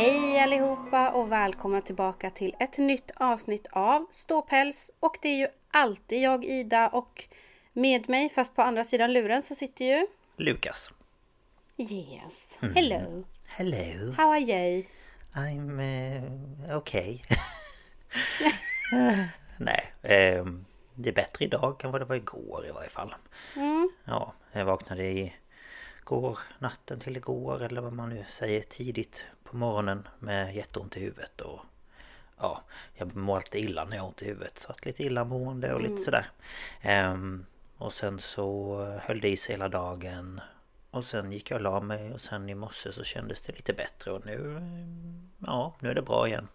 Hej allihopa och välkomna tillbaka till ett nytt avsnitt av Ståpäls. Och det är ju alltid jag Ida och med mig, fast på andra sidan luren, så sitter ju... Lukas. Yes. Hello. Hello. How are you? I'm uh, okay. Nej, ehm, det är bättre idag än vad det var igår i varje fall. Ja, jag vaknade i går, natten till igår eller vad man nu säger tidigt på morgonen med jätteont i huvudet och Ja, jag mår alltid illa när jag har ont i huvudet så att lite illamående och lite sådär. Ehm, Och sen så höll det i sig hela dagen Och sen gick jag och la mig och sen i morse så kändes det lite bättre och nu Ja, nu är det bra igen.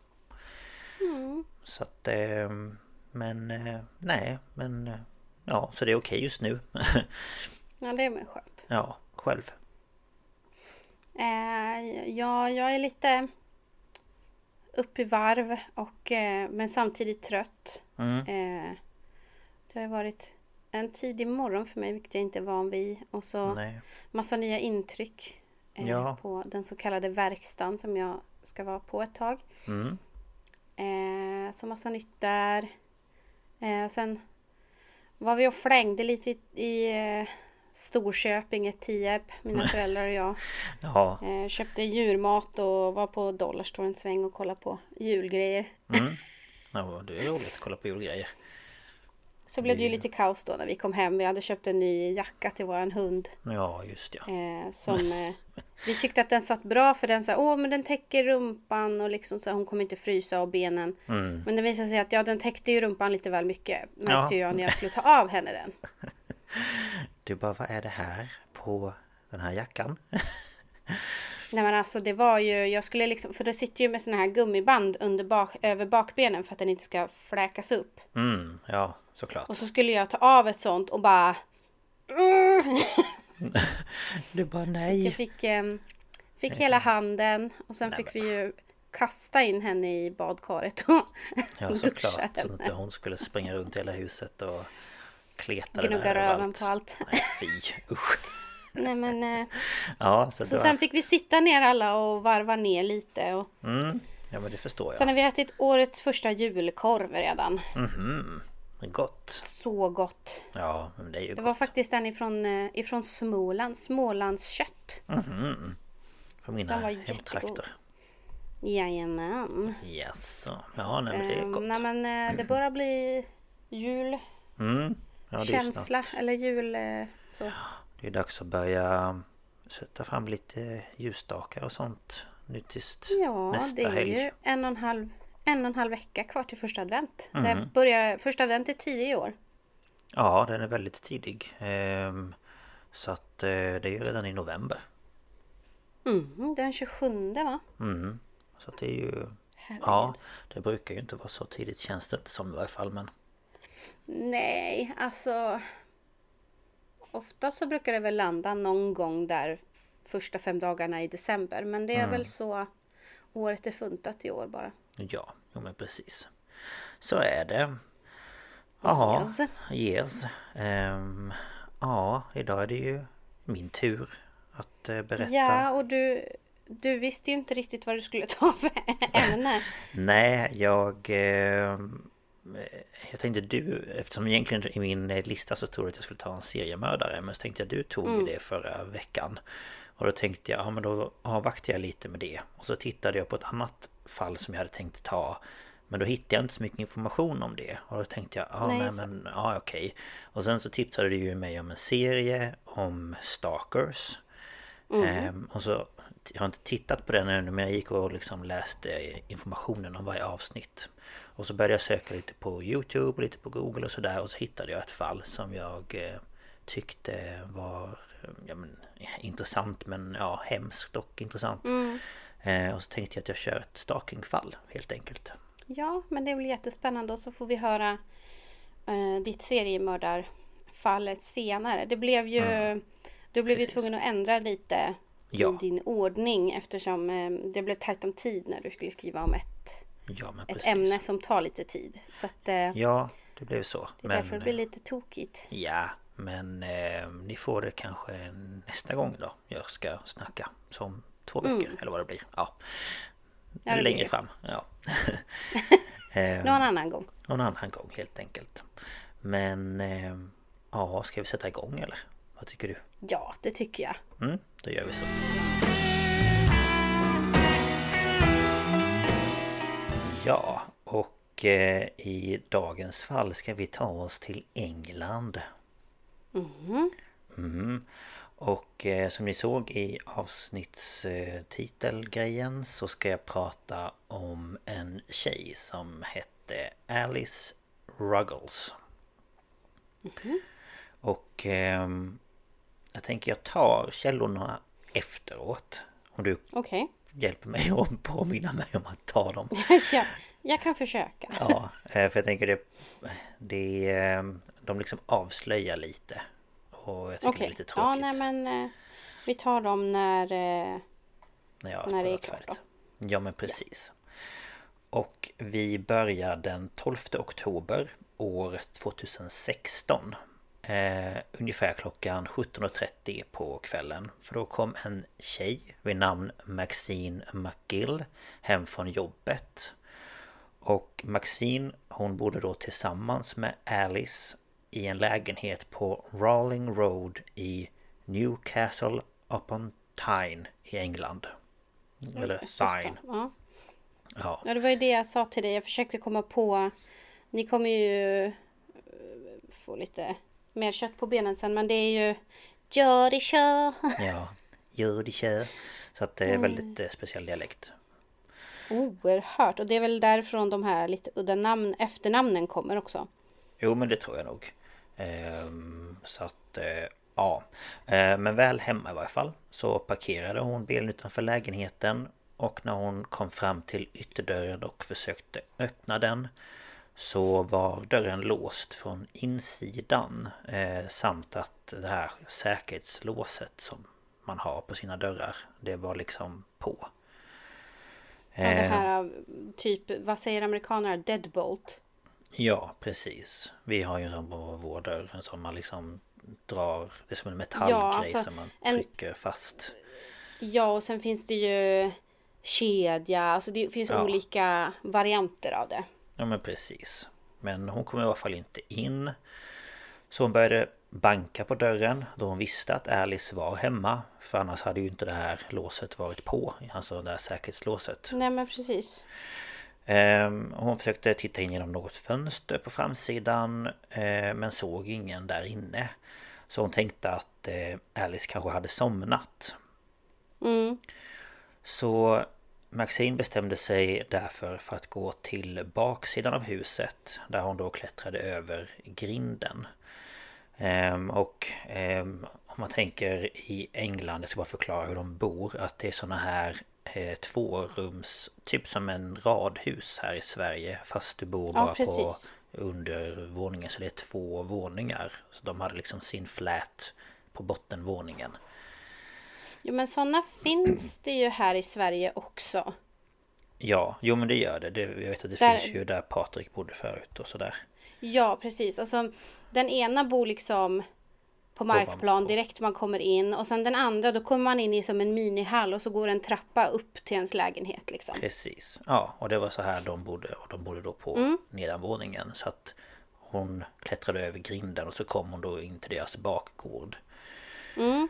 Så att ehm, Men eh, nej men Ja, så det är okej just nu. Ja, det är väl skönt. Ja, själv Eh, ja, jag är lite upp i varv och eh, men samtidigt trött. mm. Eh, det har varit en tidig morgon för mig, vilket jag inte är van vid. Och så Nej massa nya intryck eh, Ja. på den så kallade verkstaden som jag ska vara på ett tag. mm. Eh, så massa nytt där. Eh, och sen var vi och flängde lite i, i eh, Storköping, ett Tierp, mina föräldrar och jag. Ja, Eh, köpte djurmat och var på Dollarstore en sväng och kollade på julgrejer. ja det är roligt att kolla på julgrejer Så blev det ju lite kaos då när vi kom hem. Vi hade köpt en ny jacka till våran hund. Ja, just ja Eh, som eh, vi tyckte att den satt bra för den sa åh men den täcker rumpan och liksom så här, hon kommer inte frysa av benen. Mm. Men det visade sig att ja den täckte ju rumpan lite väl mycket. Märkte Ja. jag när jag skulle ta av henne den. Du bara, vad är det här på den här jackan? Nej men alltså det var ju, jag skulle liksom, för det sitter ju med såna här gummiband under bak, över bakbenen för att den inte ska fläkas upp. Mm, ja, såklart. Och så skulle jag ta av ett sånt och bara Du bara, Jag nej fick, ehm, fick hela handen och sen Nej, fick men- vi ju kasta in henne i badkaret och Ja, såklart. Så att inte hon skulle springa runt hela huset och kleta den Gnugga här röven på allt. Nej, fy, usch Nej men eh, Ja, så, Så det sen var... fick vi sitta ner alla och varva ner lite och Mm, ja men det förstår Sen jag har vi ätit årets första julkorv redan. Mhm, gott Så gott. Ja, men det är ju Det gott var faktiskt en ifrån, eh, ifrån Småland, Smålandskött. Mhm. Från mina Den var hemtrakter. Jajamän. Jaså, ja nej men det är Ehm, gott nej men eh, det börjar bli jul mm. Ja, det känsla eller jul eh, så. Det är dags att börja sätta fram lite ljusstakar och sånt nu tills Ja, nästa det är helg. ju en och en halv, en och en halv vecka kvar till första advent. Det Mhm. börjar, första advent är tidig i år. Ja, den är väldigt tidig. Ehm, så att eh, det är ju redan i november. Mm, den 27 va? Mm. Så att det är ju... Ja, det brukar ju inte vara så tidigt känns det inte som i varje fall men... Nej, alltså... Ofta så brukar det väl landa någon gång där första fem dagarna i december. Men det är väl så året är funtat i år bara. Ja, jo men precis. Så är det. Jaha, Yes. yes. Ehm, ja, idag är det ju min tur att eh, berätta. Ja, och du, du visste ju inte riktigt vad du skulle ta för ämne. Nej, jag... Eh, jag tänkte du, eftersom egentligen i min lista så stod det att jag skulle ta en seriemördare Men så tänkte jag du tog det förra veckan. Och då tänkte jag, ja men då avvaktar jag lite med det. Och så tittade jag på ett annat fall som jag hade tänkt ta Men då hittade jag inte så mycket information om det. Och då tänkte jag, ja Nej, men ja okej. Och sen så tipsade du ju mig om en serie om Stalkers. Ehm, och så, jag har inte tittat på den ännu men jag gick och liksom läste informationen om varje avsnitt. Och så började jag söka lite på Youtube och lite på Google och sådär och så hittade jag ett fall som jag eh, tyckte var ja, men, intressant men ja, hemskt och intressant. Eh, och så tänkte jag att jag kör ett stalkingfall helt enkelt. Ja, men det blir jättespännande och så får vi höra eh, ditt seriemördarfallet senare. Det blev ju... Du blev ju Precis. tvungen att ändra lite Ja. i din ordning eftersom eh, det blev tajt om tid när du skulle skriva om ett, Ja men ett ämne som tar lite tid. Så att eh, Ja, det blev så. det är därför det blir lite tokigt. Ja, men eh, ni får det kanske nästa gång då jag ska snacka. Som två veckor eller vad det blir. Ja. Mm. Ja, det blir Längre det. fram. Ja. eh, Någon annan gång. någon annan gång helt enkelt. Men eh, ja, ska vi sätta igång eller? Vad tycker du? Ja, det tycker jag. Mm, då gör vi så. Ja, och eh, i dagens fall ska vi ta oss till England. Mm. Och eh, som ni såg i avsnittstitelgrejen så ska jag prata om en tjej som hette Alice Ruggles. Och ehm, jag tänker jag tar källorna efteråt. Om du Okej. hjälper mig att påminna mig om att ta dem. ja, jag kan försöka. Ja, eh, för jag tänker det... det ehm, de liksom avslöjar lite. Och jag tycker det Okej. är lite Ja, tråkigt. nej men eh, vi tar dem när... Eh, När jag När det är klart. Ja men precis. Och vi börjar den 12 oktober år 2016. Eh, ungefär klockan 17.30 på kvällen. För då kom en tjej vid namn Maxine McGill hem från jobbet. Och Maxine hon bodde då tillsammans med Alice i en lägenhet på Rawling Road i Newcastle upon Tyne i England. Eller Tyne. ja. Ja, ja, det var ju det jag sa till dig. Jag försökte komma på... Ni kommer ju eh, få lite mer kött på benen sen. Men det är ju... Jody kör. ja. Gör det kör. Så att det är Mm. väldigt eh, speciell dialekt. Oerhört. Och det är väl därifrån de här lite udda namn, efternamnen kommer också. Jo men det tror jag nog. Ehm, så att eh, ja. Eh, men väl hemma i varje fall så parkerade hon bilen utanför lägenheten. Och när hon kom fram till ytterdörren och försökte öppna den så var dörren låst från insidan eh, samt att det här säkerhetslåset som man har på sina dörrar det var liksom på. Ja, det Eh, här av typ, vad säger amerikaner? Deadbolt. Ja, precis. Vi har ju en sån på vår dörr. En sån man liksom drar. Det är som en metallgrej Ja, alltså, som man en- trycker fast. Ja, och sen finns det ju kedja. Alltså det finns Ja. olika varianter av det. Ja men precis. Men hon kom i alla fall inte in. Så hon började banka på dörren då hon visste att Alice var hemma. För annars hade ju inte det här låset varit på. Alltså det här säkerhetslåset. Nej men precis. Ehm, Hon försökte titta in genom något fönster på framsidan eh, Men såg ingen där inne Så hon tänkte att eh, Alice kanske hade somnat Mm. Så Maxine bestämde sig därför för att gå till baksidan av huset Där hon då klättrade över grinden Ehm, Och ehm, om man tänker i England, jag ska bara förklara hur de bor, att det är såna här eh, tvårums, typ som en radhus här i Sverige fast du bor bara ja, på undervåningen så det är två våningar. Så de hade liksom sin flat på bottenvåningen. Jo men sådana finns det ju här i Sverige också. Ja, jo men det gör det. det jag vet att det där... finns ju där Patrik bodde förut och sådär. Ja precis, alltså den ena bor liksom på markplan direkt man kommer in och sen den andra då kommer man in i som en minihall och så går en trappa upp till ens lägenhet liksom. Precis, ja och det var så här de bodde och de bodde då på mm. nedanvåningen så att hon klättrade över grinden och så kom hon då in till deras bakgård. Mm.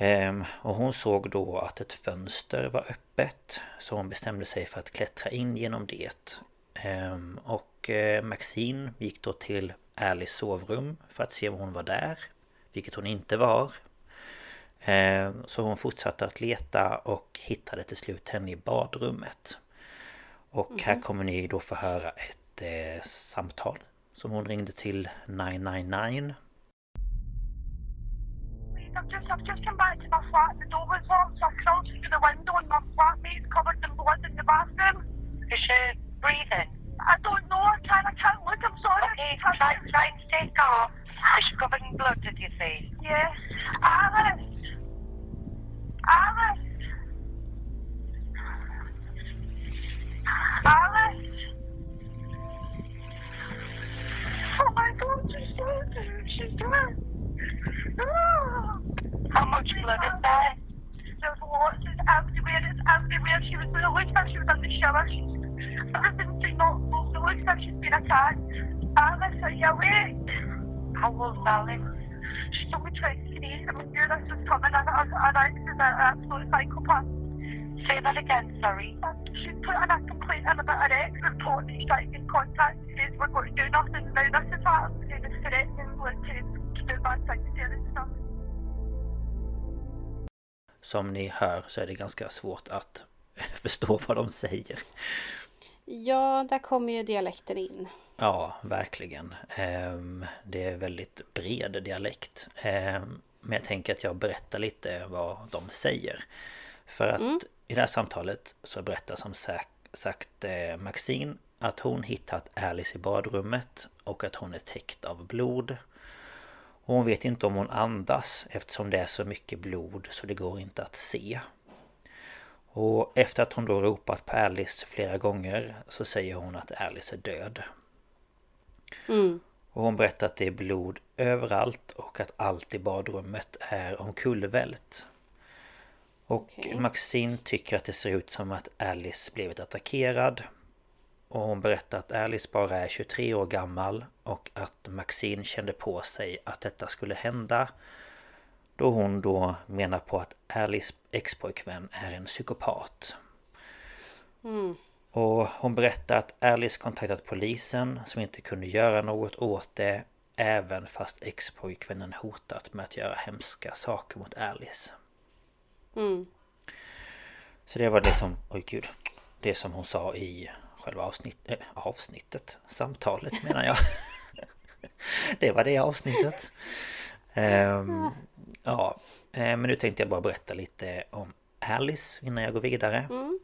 Ehm, och hon såg då att ett fönster var öppet så hon bestämde sig för att klättra in genom det. Ehm, och eh, Maxine gick då till Alice sovrum för att se om hon var där vilket hon inte var. Eh, så hon fortsatte att leta och hittade till slut henne i badrummet. Och mm. här mhm. kommer ni då få höra ett eh, samtal som hon ringde till 999. Flat. The door was locked, so I crawled through the window and my flatmate's covered in blood in the bathroom. Is she breathing? I don't know. I can't, I can't look. I'm sorry. Okay, try, try and stay calm. Is she covered in blood, did you say? Yes. Alice! Alice! Alice! How much blood is there? There's lots. It's everywhere. It's everywhere. She was. It looks like she was in the shower. She's, everything's not. It looks like she's been attacked. Alice, are you awake? How old Alice? She's only 23. I mean, knew this was coming. I, I, I, I, an absolute psychopath. Say that again, sorry. She's put in a complaint in about Som ni hör så är det ganska svårt att förstå vad de säger. Ja, där kommer ju dialekten in. Ja, verkligen. Ehm, det är väldigt bred dialekt. Ehm, men jag tänker att jag berättar lite vad de säger. För att mm. i det här samtalet så berättar som sagt eh, Maxine att hon hittat Alice i badrummet och att hon är täckt av blod. Och hon vet inte om hon andas eftersom det är så mycket blod så det går inte att se. Och efter att hon då ropat på Alice flera gånger så säger hon att Alice är död. Mm. Och hon berättar att det är blod överallt och att allt i badrummet är omkullvält. Och okay. Maxine tycker att det ser ut som att Alice blivit attackerad. Och hon berättar att Alice bara är 23 år gammal och att Maxine kände på sig att detta skulle hända. Då hon då menar på att Alice expojkvän är en psykopat. Mm. Och hon berättar att Alice kontaktat polisen som inte kunde göra något åt det Även fast ex-pojkvännen hotat med att göra hemska saker mot Alice. Mm. Så det var det som, oj gud Det som hon sa i själva avsnitt, äh, avsnittet Samtalet menar jag Det var det avsnittet um, Ja eh, Men nu tänkte jag bara berätta lite om Alice innan jag går vidare mm.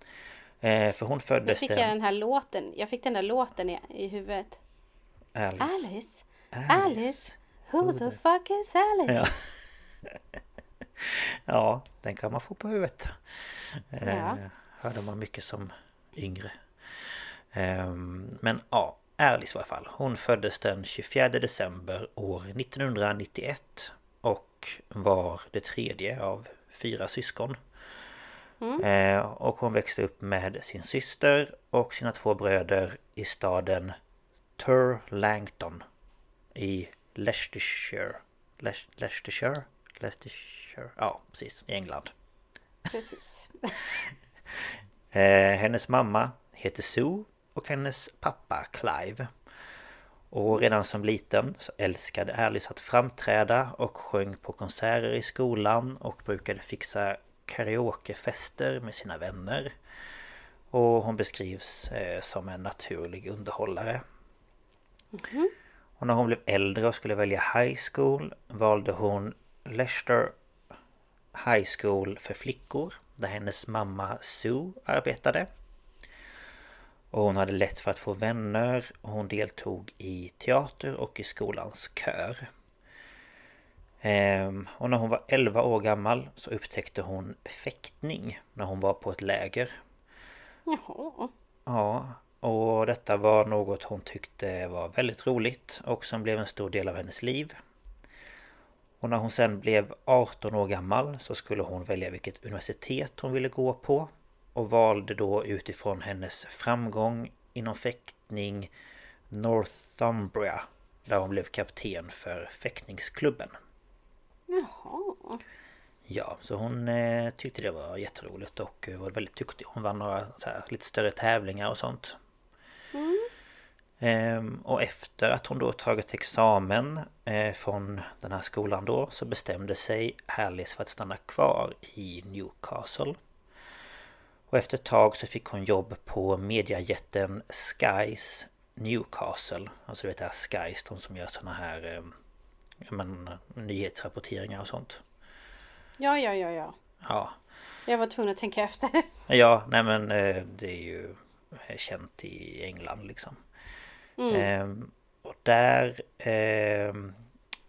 Eh, för hon föddes Då fick jag den här låten. Jag fick den där låten i, i huvudet. Alice. Alice. Alice. Alice. Who, the fuck is Alice? Ja. ja, den kan man få på huvudet. Eh, ja. hörde man mycket som yngre. Eh, men ja, Alice i alla fall. Hon föddes den 24 december år 1991 och var det tredje av fyra syskon. Mm. Eh, och hon växte upp med sin syster och sina två bröder i staden Turlangton i Leicestershire. Leicestershire? Leicestershire? Ja, precis. I England. Precis. eh, hennes mamma heter Sue och hennes pappa Clive. Och redan som liten så älskade Alice att framträda och sjöng på konserter i skolan och brukade fixa karaokefester med sina vänner. Och hon beskrivs eh, som en naturlig underhållare. Mm -hmm. Och när hon blev äldre och skulle välja high school valde hon Leicester High School för flickor där hennes mamma Sue arbetade. Och hon hade lätt för att få vänner och hon deltog i teater och i skolans kör. Ehm, och när hon var 11 år gammal så upptäckte hon fäktning när hon var på ett läger. Jaha. Ja, och detta var något hon tyckte var väldigt roligt och som blev en stor del av hennes liv. Och när hon sen blev 18 år gammal så skulle hon välja vilket universitet hon ville gå på. Och valde då utifrån hennes framgång inom fäktning Northumbria. Där hon blev kapten för fäktningsklubben. Jaha. Ja, så hon eh, tyckte det var jätteroligt och var väldigt duktig. Hon vann några här, lite större tävlingar och sånt. Ehm, och efter att hon då tagit examen eh, från den här skolan då så bestämde sig Alice för att stanna kvar i Newcastle. Och efter ett tag så fick hon jobb på mediajätten Skies Newcastle. Alltså du vet det här Skies, de som gör såna här eh, men, nyhetsrapporteringar och sånt. Ja, ja, ja, ja. Ja, Jag var tvungen att tänka efter. Ja, nej men eh, det är ju eh, känt i England liksom. Ehm, och där ehm,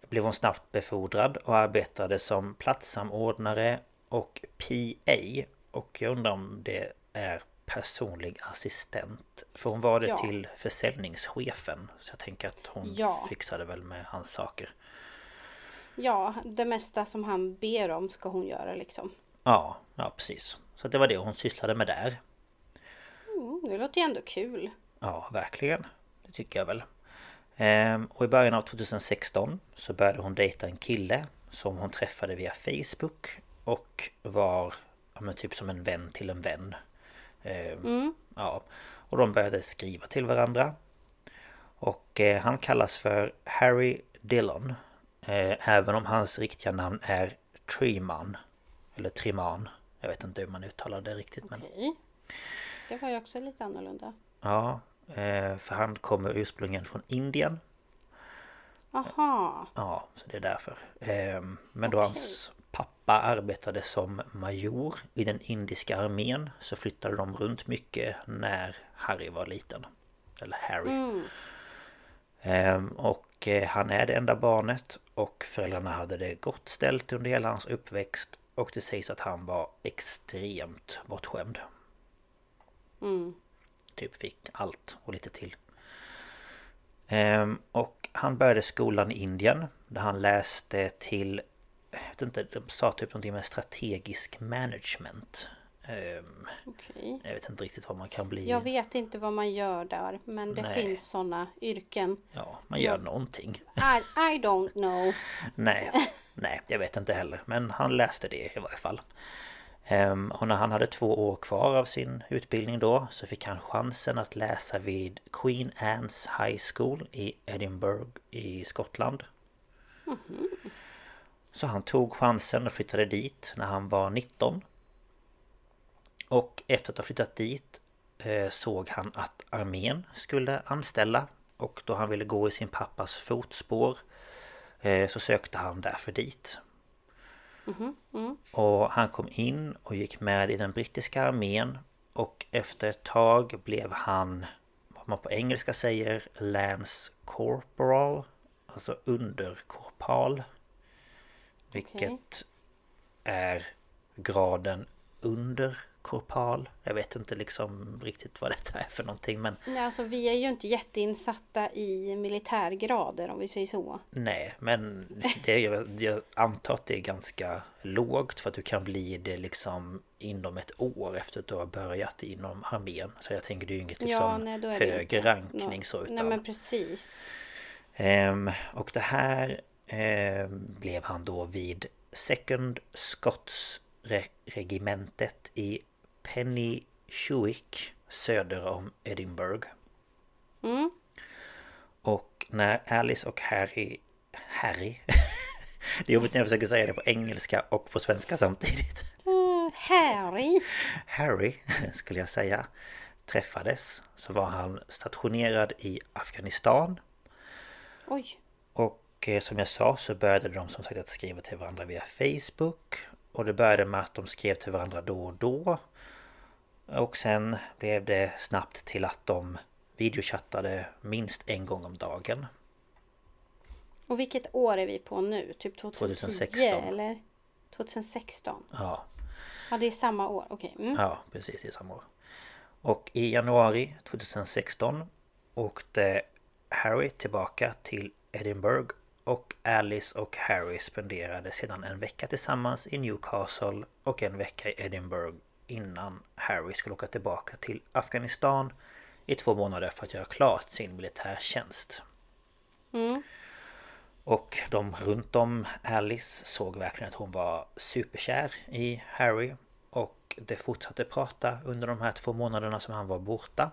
blev hon snabbt befordrad och arbetade som platssamordnare och PA. Och jag undrar om det är personlig assistent. För hon var det Ja. till försäljningschefen. Så jag tänker att hon Ja. fixade väl med hans saker. Ja, det mesta som han ber om ska hon göra liksom. Ja, ja precis. Så det var det hon sysslade med där. Mm, det låter ju ändå kul. Ja, verkligen. Det tycker jag väl. Ehm, och i början av 2016 så började hon dejta en kille som hon träffade via Facebook och var ja, men typ som en vän till en vän. Ehm, Ja, och de började skriva till varandra. Och eh, han kallas för Harry Dillon. Eh, även om hans riktiga namn är Treman. Eller Triman. Jag vet inte hur man uttalar det riktigt men... Okej. Det var ju också lite annorlunda. Ja, eh, för han kommer ursprungligen från Indien. Aha. Ja, så det är därför. Ehm, Men då hans pappa arbetade som major i den indiska armén så flyttade de runt mycket när Harry var liten. Eller Harry. Ehm, Och eh, han är det enda barnet och föräldrarna hade det gott ställt under hela hans uppväxt och det sägs att han var extremt bortskämd. Typ fick allt och lite till. Ehm, och han började skolan i Indien där han läste till vet inte, de sa typ någonting med strategisk management. Ehm, Okej. jag vet inte riktigt vad man kan bli. Jag vet inte vad man gör där, men det Nej. finns sådana yrken. Ja, man gör någonting. I, I don't know. Nej, nej, jag vet inte heller. Men han läste det i varje fall. Ehm, och när han hade två år kvar av sin utbildning då så fick han chansen att läsa vid Queen Anne's High School i Edinburgh i Skottland. Så han tog chansen och flyttade dit när han var 19. Och efter att ha flyttat dit eh, såg han att armén skulle anställa och då han ville gå i sin pappas fotspår eh, så sökte han därför dit. Och han kom in och gick med i den brittiska armén och efter ett tag blev han vad man på engelska säger Lance Corporal Alltså underkorpal Vilket är graden under korpal Jag vet inte liksom riktigt vad detta är för någonting men Nej, alltså vi är ju inte jätteinsatta i militärgrader om vi säger så. Nej, men det, jag, jag antar att det är ganska lågt för att du kan bli det liksom inom ett år efter att du har börjat inom armén. Så jag tänker det är ju inget liksom nej, det högre inte. rankning så utan... Nej men precis. Ehm, och det här ehm, blev han då vid Second Scots re- regementet i Pennyshuik söder om Edinburgh. Mm. Och när Alice och Harry... Harry? det är jobbigt när jag försöker säga det på engelska och på svenska samtidigt. Uh, Harry. Harry, skulle jag säga, träffades så var han stationerad i Afghanistan Oj. Och eh, som jag sa så började de som sagt att skriva till varandra via Facebook. Och det började med att de skrev till varandra då och då. Och sen blev det snabbt till att de videochattade minst en gång om dagen. Och vilket år är vi på nu? Typ 2010 2016. eller? 2016? Ja, Ja, det är samma år. Okej. Mm. ja precis i samma år. Och i januari 2016 åkte Harry tillbaka till Edinburgh och Alice och Harry spenderade sedan en vecka tillsammans i Newcastle och en vecka i Edinburgh innan Harry skulle åka tillbaka till Afghanistan i två månader för att göra klart sin militärtjänst. Mm. Och de runt om Alice såg verkligen att hon var superkär i Harry och det fortsatte prata under de här två månaderna som han var borta.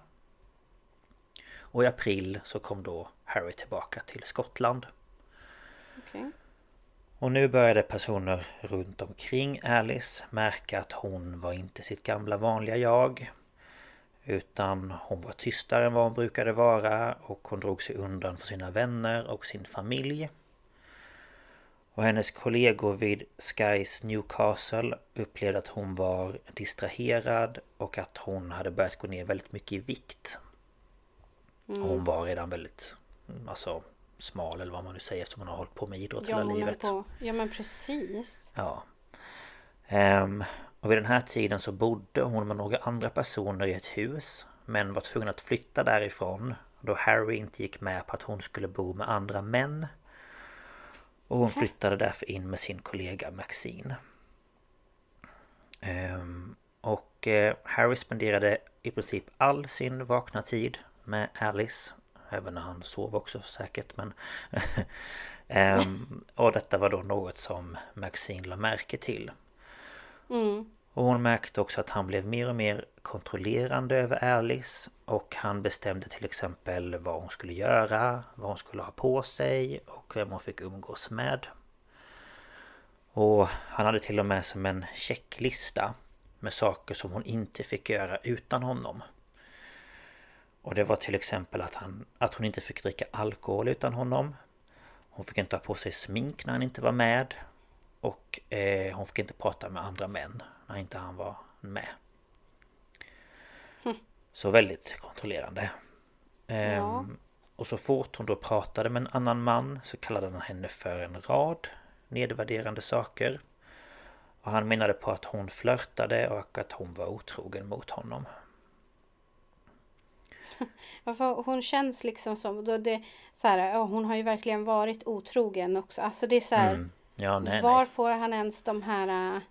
Och i april så kom då Harry tillbaka till Skottland. Okej. Och nu började personer runt omkring Alice märka att hon var inte sitt gamla vanliga jag. Utan hon var tystare än vad hon brukade vara och hon drog sig undan för sina vänner och sin familj. Och hennes kollegor vid Skys Newcastle upplevde att hon var distraherad och att hon hade börjat gå ner väldigt mycket i vikt. Och hon var redan väldigt mm, alltså, smal eller vad man nu säger som hon har hållit på med idrott Ja, hela livet. på... ja, men precis. Ja. Ehm, och vid den här tiden så bodde hon med några andra personer i ett hus men var tvungen att flytta därifrån då Harry inte gick med på att hon skulle bo med andra män. Och hon flyttade därför in med sin kollega Maxine. Ehm, och eh, Harry spenderade i princip all sin vakna tid med Alice. Även när han sov också säkert men... Ehm, och detta var då något som Maxine la märke till. Mm. Och hon märkte också att han blev mer och mer kontrollerande över Alice och han bestämde till exempel vad hon skulle göra, vad hon skulle ha på sig och vem hon fick umgås med. Och han hade till och med som en checklista med saker som hon inte fick göra utan honom. Och det var till exempel att, han, att hon inte fick dricka alkohol utan honom. Hon fick inte ha på sig smink när han inte var med. Och eh, hon fick inte prata med andra män när inte han var med. Så väldigt kontrollerande. Ehm, Ja. Och så fort hon då pratade med en annan man så kallade han henne för en rad nedvärderande saker. Och han menade på att hon flörtade och att hon var otrogen mot honom. Varför hon känns liksom som... Då det, så här, ja, hon har ju verkligen varit otrogen också. Alltså det är så här... Mm. Ja, nej, var nej. får han ens de här äh,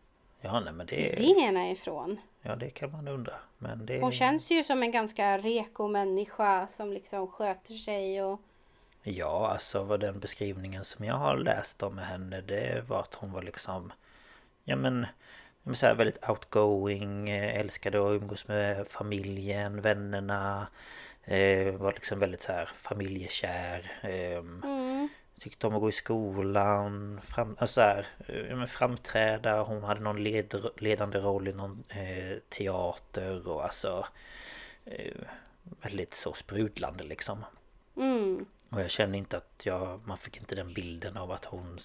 Ja, nej, men det... idéerna ifrån? Ja, det kan man undra. Men det... Hon känns ju som en ganska reko människa som liksom sköter sig och... Ja, alltså vad den beskrivningen som jag har läst om henne det var att hon var liksom Ja men, men så här väldigt outgoing, eh, älskade att umgås med familjen, vännerna eh, Var liksom väldigt så här familjekär ehm, Mm. Tyckte om att gå i skolan, fram, alltså så här, eh, framträda, hon hade någon led, ledande roll i någon eh, teater och alltså eh, Väldigt så sprudlande liksom Mm. och jag känner inte att jag, man fick inte den bilden av att hon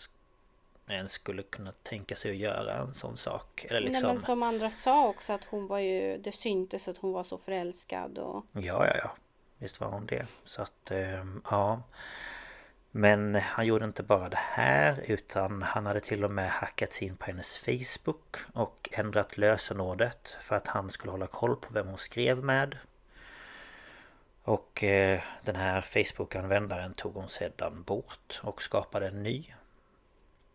ens skulle kunna tänka sig att göra en sån sak. Eller liksom... Nej men som andra sa också att hon var ju... Det syntes att hon var så förälskad och... Ja, ja, ja. Visst var hon det. Så att, ehm, ja. Men han gjorde inte bara det här utan han hade till och med hackat sig in på hennes Facebook och ändrat lösenordet för att han skulle hålla koll på vem hon skrev med. Och eh, den här Facebook-användaren tog hon sedan bort och skapade en ny.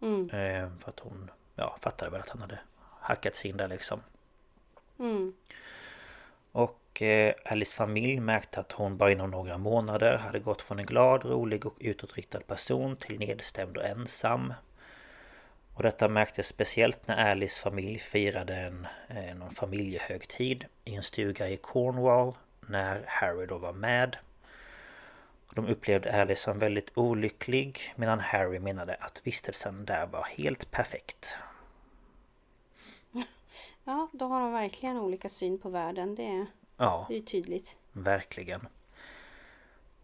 Mm. Eh, för att hon ja, fattade väl att han hade hackat sig in där liksom. Mm. Och eh, Alice familj märkte att hon bara inom några månader hade gått från en glad, rolig och utåtriktad person till nedstämd och ensam. Och detta märktes speciellt när Alice familj firade en, eh, någon familjehögtid i en stuga i Cornwall när Harry då var med. De upplevde Alice som väldigt olycklig medan Harry menade att vistelsen där var helt perfekt. Ja, då har de verkligen olika syn på världen. Det är, Ja, ju tydligt. Verkligen.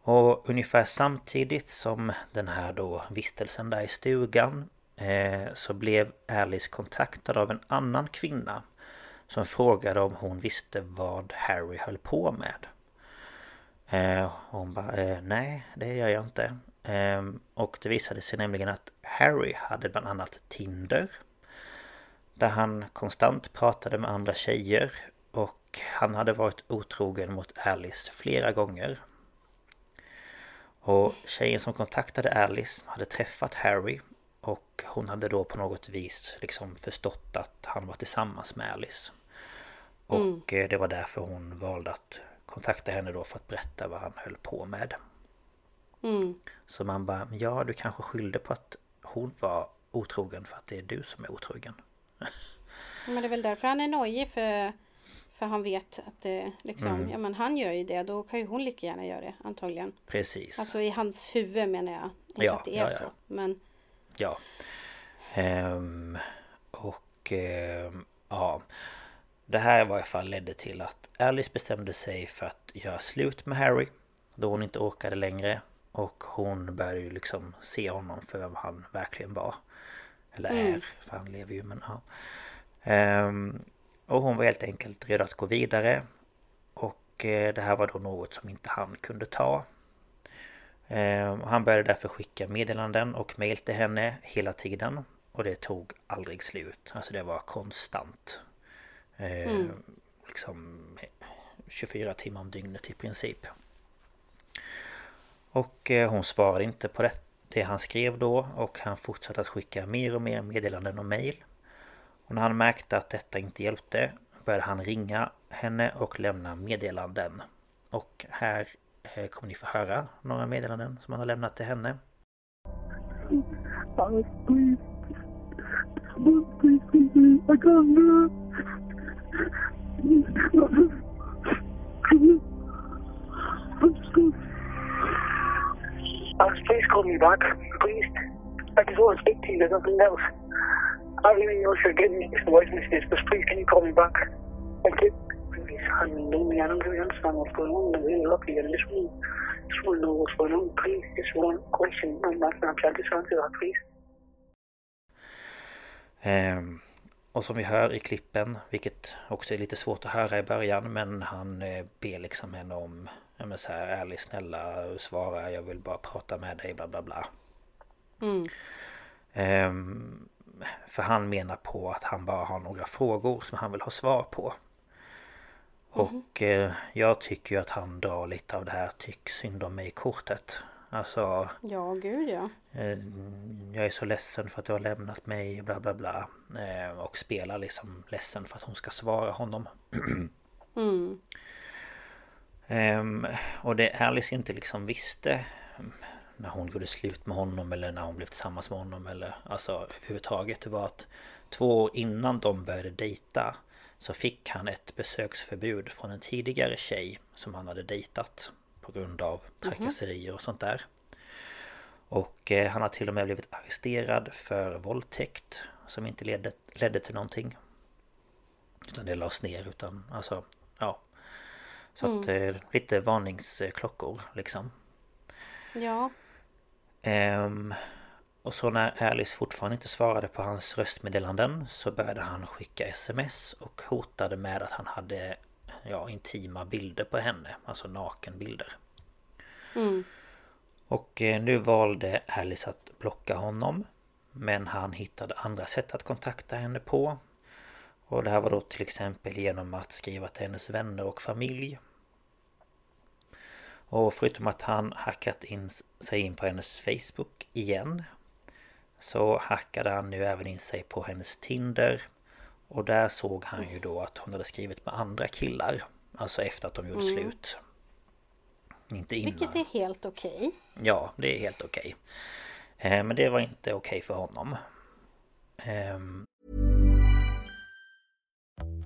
Och ungefär samtidigt som den här då vistelsen där i stugan eh, så blev Alice kontaktad av en annan kvinna som frågade om hon visste vad Harry höll på med. Eh, hon bara, eh, nej det gör jag inte. Eh, och det visade sig nämligen att Harry hade bland annat Tinder. Där han konstant pratade med andra tjejer och han hade varit otrogen mot Alice flera gånger. Och tjejen som kontaktade Alice hade träffat Harry och hon hade då på något vis liksom förstått att han var tillsammans med Alice. Och mm. det var därför hon valde att kontakta henne då för att berätta vad han höll på med. Mm. Så man bara, ja du kanske skyllde på att hon var otrogen för att det är du som är otrogen. Men det är väl därför han är nojig för för han vet att det liksom, mm. ja men han gör ju det, då kan ju hon lika gärna göra det antagligen. Precis. Alltså i hans huvud menar jag. Inte ja, att det är ja, ja. så. Men... Ja. Ehm, och ehm, ja. Det här i varje fall ledde till att Alice bestämde sig för att göra slut med Harry. Då hon inte orkade längre. Och hon började ju liksom se honom för vem han verkligen var. Eller mm. är, för han lever ju men ja. Um, och hon var helt enkelt redo att gå vidare. Och eh, det här var då något som inte han kunde ta. Ehm, han började därför skicka meddelanden och mejl till henne hela tiden. Och det tog aldrig slut. Alltså det var konstant. Ehm, mm. Liksom 24 timmar om dygnet i princip. Och eh, hon svarade inte på det, det han skrev då och han fortsatte att skicka mer och mer meddelanden och mejl. Och när han märkte att detta inte hjälpte började han ringa henne och lämna meddelanden. Och här eh, kommer ni få höra några meddelanden som han har lämnat till henne. Please call me back, please. I just want to speak to you, there's nothing else. I don't even know if you're getting these voice messages, but please can you call me back? Thank you. Please, honey, know me. I don't really understand what's going on. I'm really lucky. I just want, just want to know what's going on. Please, just one question on my Snapchat. Just answer that, please. Um, och som vi hör i klippen, vilket också är lite svårt att höra i början, men han eh, ber liksom henne om, ja men så här, ärligt snälla svara, jag vill bara prata med dig, bla bla bla. Mm. Um, för han menar på att han bara har några frågor som han vill ha svar på. Och mm. jag tycker ju att han drar lite av det här tyck synd om mig kortet. Alltså... Ja, gud ja. Eh, jag är så ledsen för att du har lämnat mig, bla bla bla. Eh, och spelar liksom ledsen för att hon ska svara honom. mm. Ehm, och det Alice inte liksom visste när hon gjorde slut med honom eller när hon blev tillsammans med honom eller alltså överhuvudtaget det var att två år innan de började dejta så fick han ett besöksförbud från en tidigare tjej som han hade dejtat på grund av mhm. trakasserier och sånt där. Och eh, han har till och med blivit arresterad för våldtäkt som inte ledde, ledde till någonting. Utan det lades ner utan alltså ja. Så mm. att eh, lite varningsklockor liksom. Ja. Ehm, och så när Alice fortfarande inte svarade på hans röstmeddelanden så började han skicka sms och hotade med att han hade ja, intima bilder på henne, alltså nakenbilder. Mm. Och eh, nu valde Alice att blocka honom. Men han hittade andra sätt att kontakta henne på. Och det här var då till exempel genom att skriva till hennes vänner och familj. Och förutom att han hackat in sig in på hennes Facebook igen Så hackade han nu även in sig på hennes Tinder Och där såg han ju då att hon hade skrivit med andra killar Alltså efter att de gjorde mm. slut Inte innan Vilket är helt okej okay. Ja, det är helt okej okay. eh, Men det var inte okej okay för honom eh,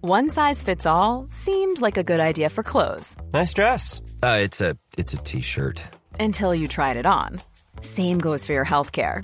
One size fits all, seemed like a good idea for clothes. Nice dress. Uh, it's a it's a t-shirt. Until you tried it on. Same goes for your healthcare.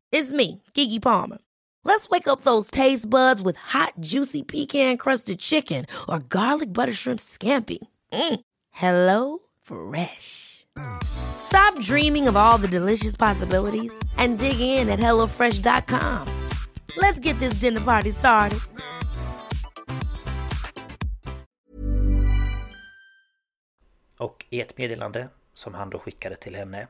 It's me, Gigi Palmer. Let's wake up those taste buds with hot, juicy pecan crusted chicken or garlic butter shrimp scampi. Mm. Hello Fresh. Stop dreaming of all the delicious possibilities and dig in at HelloFresh.com. Let's get this dinner party started. Och i ett meddelande som han då skickade till henne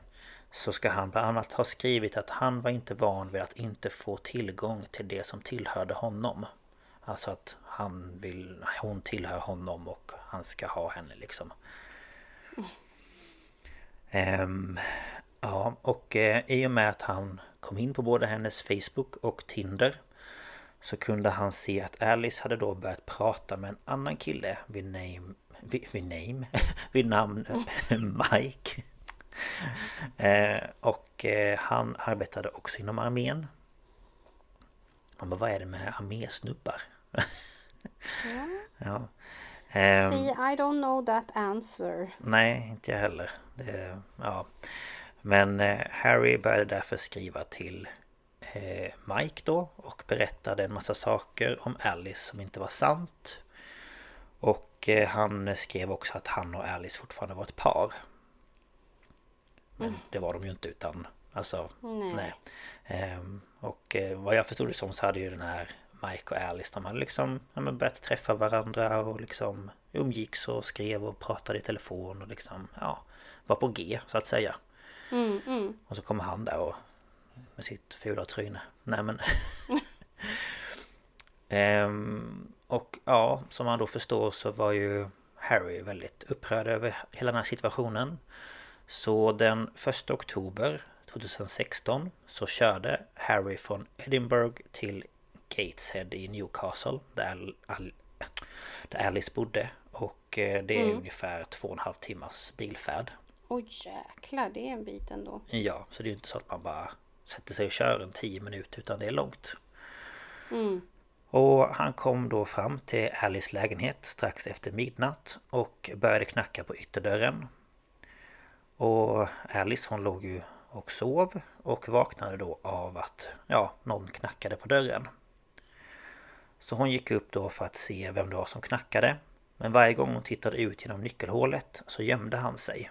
så ska han bland annat ha skrivit att han var inte van vid att inte få tillgång till det som tillhörde honom. Alltså att han vill, hon tillhör honom och han ska ha henne liksom. Um, ja, och eh, i och med att han kom in på både hennes Facebook och Tinder så kunde han se att Alice hade då börjat prata med en annan kille vid name... Vid, vid name? vid namn Mike. Eh, och eh, han arbetade också inom armén. Man bara, vad är det med armésnubbar? Ja. ja. Ehm, See, I don't know that answer. nej, inte jag heller. Det, ja. Men eh, Harry började därför skriva till Mike då och berättade en massa saker om Alice som inte var sant. Och han skrev också att han och Alice fortfarande var ett par. Men det var de ju inte utan Alltså Nej. nej, Ehm, Och eh, vad jag förstod det som så hade ju den här Mike och Alice De hade liksom ja, men börjat träffa varandra och liksom Umgicks och skrev och pratade i telefon och liksom Ja Var på G så att säga. Mm, mm. Och så kommer han där och Med sitt fula tryne. Nej men Ehm, Och ja, som man då förstår så var ju Harry väldigt upprörd över hela den här situationen Så den 1 oktober 2016 så körde Harry från Edinburgh till Gateshead i Newcastle där, Al- där Alice bodde Och eh, det är ungefär två och en halv timmars bilfärd Oj jäklar, det är en bit ändå. Ja, så det är ju inte så att man bara sätter sig och kör en 10 minuter utan det är långt. Mm. Och han kom då fram till Alice lägenhet strax efter midnatt och började knacka på ytterdörren. Och Alice hon låg ju och sov och vaknade då av att ja, någon knackade på dörren. Så hon gick upp då för att se vem det var som knackade. Men varje gång hon tittade ut genom nyckelhålet så gömde han sig.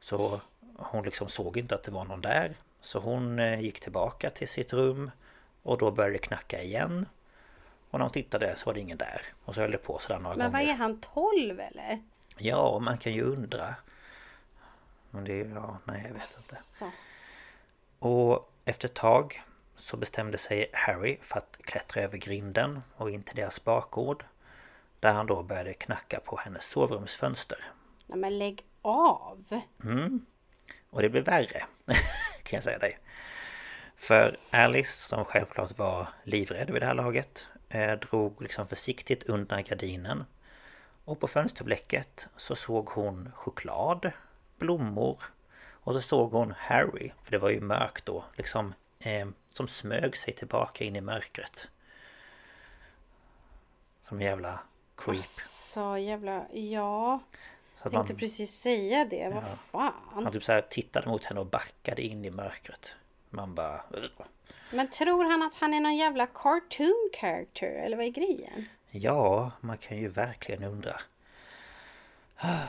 Så hon liksom såg inte att det var någon där. Så hon eh, gick tillbaka till sitt rum och då började det knacka igen. Och när hon tittade så var det ingen där. Och så höll det på sådär några Men vad gånger. är han, 12 eller? Ja, man kan ju undra. Men det ja, nej jag vet inte. Och efter ett tag så bestämde sig Harry för att klättra över grinden och in till deras bakgård. Där han då började knacka på hennes sovrumsfönster. Nej men lägg av! Och det blev värre kan jag säga dig. För Alice som självklart var livrädd vid det här laget eh, drog liksom försiktigt undan gardinen. Och på fönsterblecket så såg hon choklad, blommor och så såg hon Harry, för det var ju mörkt då, liksom eh, som smög sig tillbaka in i mörkret. Som jävla creep. Så jävla, ja. Så att Tänkte man, precis säga det, vad fan. man typ så här tittade mot henne och backade in i mörkret. Man bara... Men tror han att han är någon jävla cartoon character eller vad är grejen? Ja, man kan ju verkligen undra.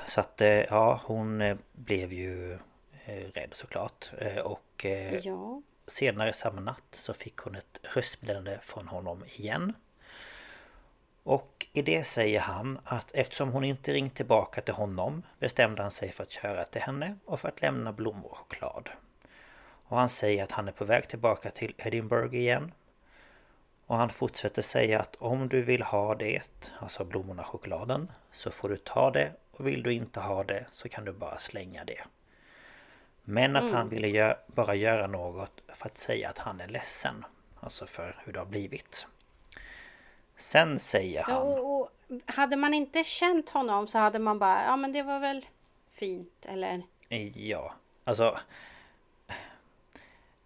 Så att eh, ja, hon eh, blev ju eh, rädd såklart. Och Ja. senare samma natt så fick hon ett röstmeddelande från honom igen. Och i det säger han att eftersom hon inte ringt tillbaka till honom bestämde han sig för att köra till henne och för att lämna blommor och choklad. Och han säger att han är på väg tillbaka till Edinburgh igen. Och han fortsätter säga att om du vill ha det, alltså blommorna och chokladen, så får du ta det och vill du inte ha det så kan du bara slänga det. Men att han ville gö bara göra något för att säga att han är ledsen. Alltså för hur det har blivit. Sen säger Ja, han... och, och hade man inte känt honom så hade man bara, ja men det var väl fint eller? Ja, alltså...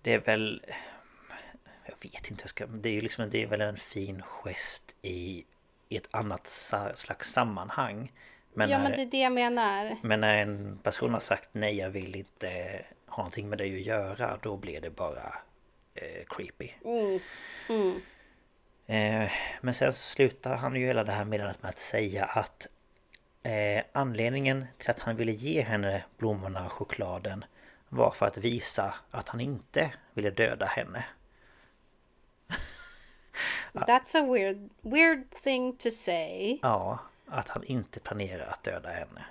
Det är väl... Jag vet inte, hur jag ska, det är ju liksom det är väl en fin gest i, i ett annat slags sammanhang. Men, ja när, men det är det jag menar. men när en person har sagt nej, jag vill inte ha någonting med dig att göra, då blir det bara eh, creepy. Mm. Mm. Eh, men sen så slutar han ju hela det här meddelandet med att säga att eh, anledningen till att han ville ge henne blommorna och chokladen var för att visa att han inte ville döda henne. That's a weird, weird thing to say. Ja, att han inte planerar att döda henne.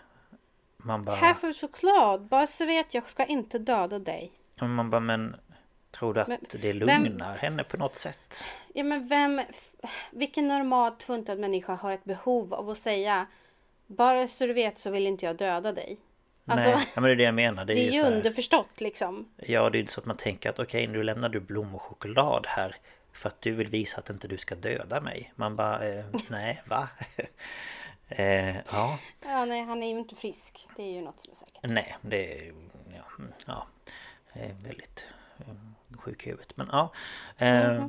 Man bara... Här får choklad, bara så vet jag ska inte döda dig. Man bara, men tror du att Men det vem- lugnar henne på något sätt? Ja men vem, vilken normalt funtad människa har ett behov av att säga bara så du vet så vill inte jag döda dig. Alltså, Nej, ja, men det är det jag menar. Det är, det är ju så här- underförstått liksom. Ja, det är inte så att man tänker att okej, nu lämnar du blommor och choklad här för att du vill visa att inte du ska döda mig. Man bara, eh, nej, va? Eh, ja, Ja nej han är ju inte frisk. Det är ju något som är säkert. nej, det är ja, mm, ja, väldigt eh, sjuk i huvudet. Men ja. Eh,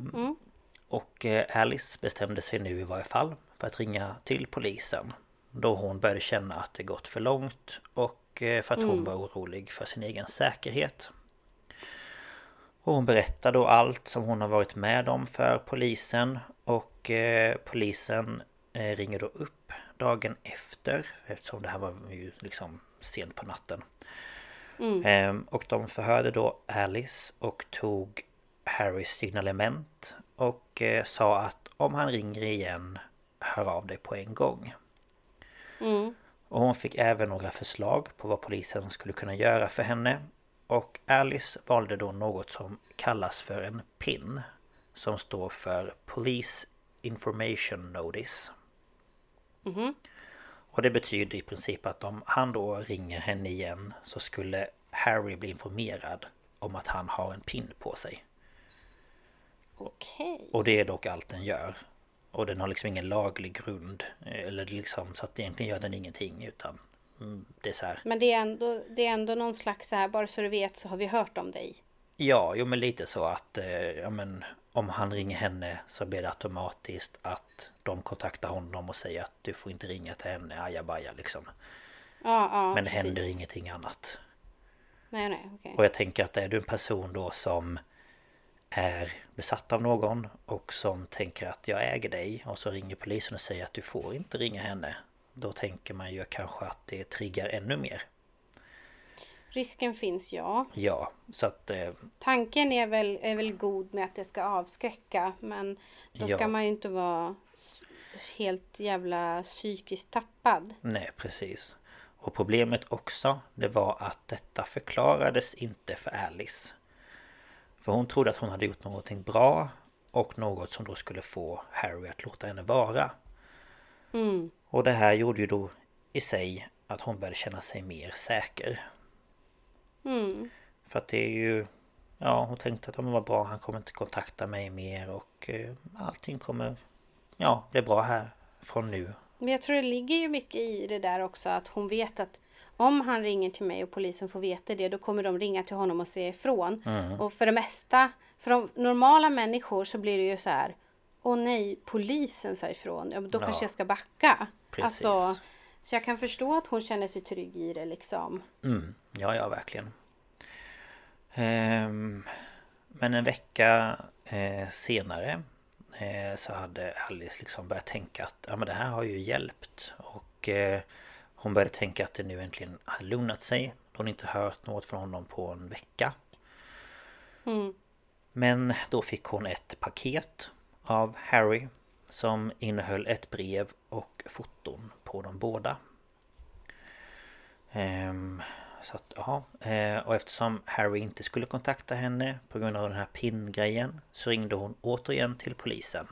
Och eh, Alice bestämde sig nu i varje fall för att ringa till polisen. Då hon började känna att det gått för långt och eh, för att hon var orolig för sin egen säkerhet. Och hon berättar då allt som hon har varit med om för polisen och eh, polisen eh, ringer då upp dagen efter eftersom det här var ju liksom sent på natten. Ehm, och de förhörde då Alice och tog Harrys signalement och eh, sa att om han ringer igen hör av dig på en gång. Och hon fick även några förslag på vad polisen skulle kunna göra för henne. Och Alice valde då något som kallas för en PIN. Som står för Police Information Notice. Och det betyder i princip att om han då ringer henne igen så skulle Harry bli informerad om att han har en PIN på sig. Okej. Och det är dock allt den gör. Och den har liksom ingen laglig grund. Eller liksom så att egentligen gör den ingenting utan mm, det är så här. Men det är, ändå, det är ändå någon slags så här, bara så du vet så har vi hört om dig. Ja, jo men lite så att eh, ja, men, om han ringer henne så blir det automatiskt att de kontaktar honom och säger att du får inte ringa till henne, ajabaja liksom. Ja, ja, Men det precis. händer ingenting annat. Nej, nej, okej. Och jag tänker att är du en person då som är besatt av någon och som tänker att jag äger dig och så ringer polisen och säger att du får inte ringa henne. Då tänker man ju kanske att det triggar ännu mer. Risken finns ja. Ja, så att eh, Tanken är väl, är väl god med att det ska avskräcka. Men då ska Ja. man ju inte vara helt jävla psykiskt tappad. Nej, precis. Och problemet också, det var att detta förklarades inte för Alice. För hon trodde att hon hade gjort någonting bra och något som då skulle få Harry att låta henne vara. Och det här gjorde ju då i sig att hon började känna sig mer säker. För att det är ju... Ja, hon tänkte att det var bra, han kommer inte kontakta mig mer och eh, allting kommer... Ja, bli bra här från nu. Men jag tror det ligger ju mycket i det där också att hon vet att om han ringer till mig och polisen får veta det då kommer de ringa till honom och säga ifrån. Och för det mesta, för de normala människor så blir det ju så här Åh nej, polisen sa ifrån. Ja, men då Ja. kanske jag ska backa. Precis. Alltså, så jag kan förstå att hon känner sig trygg i det liksom. Mm, ja, ja, verkligen. Ehm, men en vecka eh, senare eh, så hade Alice liksom börjat tänka att ja, men det här har ju hjälpt. Och eh, hon började tänka att det nu äntligen har lugnat sig. Hon inte hört något från honom på en vecka. Men då fick hon ett paket av Harry som innehöll ett brev och foton på de båda. Så att, ja. Eh, och eftersom Harry inte skulle kontakta henne på grund av den här pin-grejen så ringde hon återigen till polisen.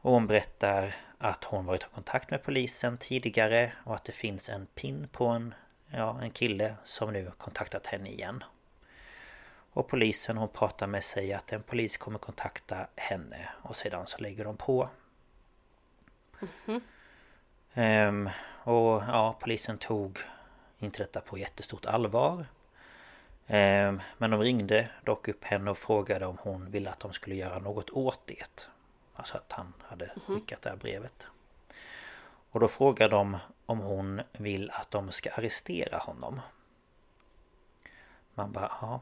Och hon berättar att hon varit i kontakt med polisen tidigare och att det finns en pin på en ja, en kille som nu kontaktat henne igen. Och polisen hon pratar med sig att en polis kommer kontakta henne och sedan så lägger de på. Ehm, och ja, polisen tog inte detta på jättestort allvar. Ehm, men de ringde dock upp henne och frågade om hon ville att de skulle göra något åt det. Alltså att han hade skickat det här brevet. Och då frågade de om hon vill att de ska arrestera honom. Man bara, ja.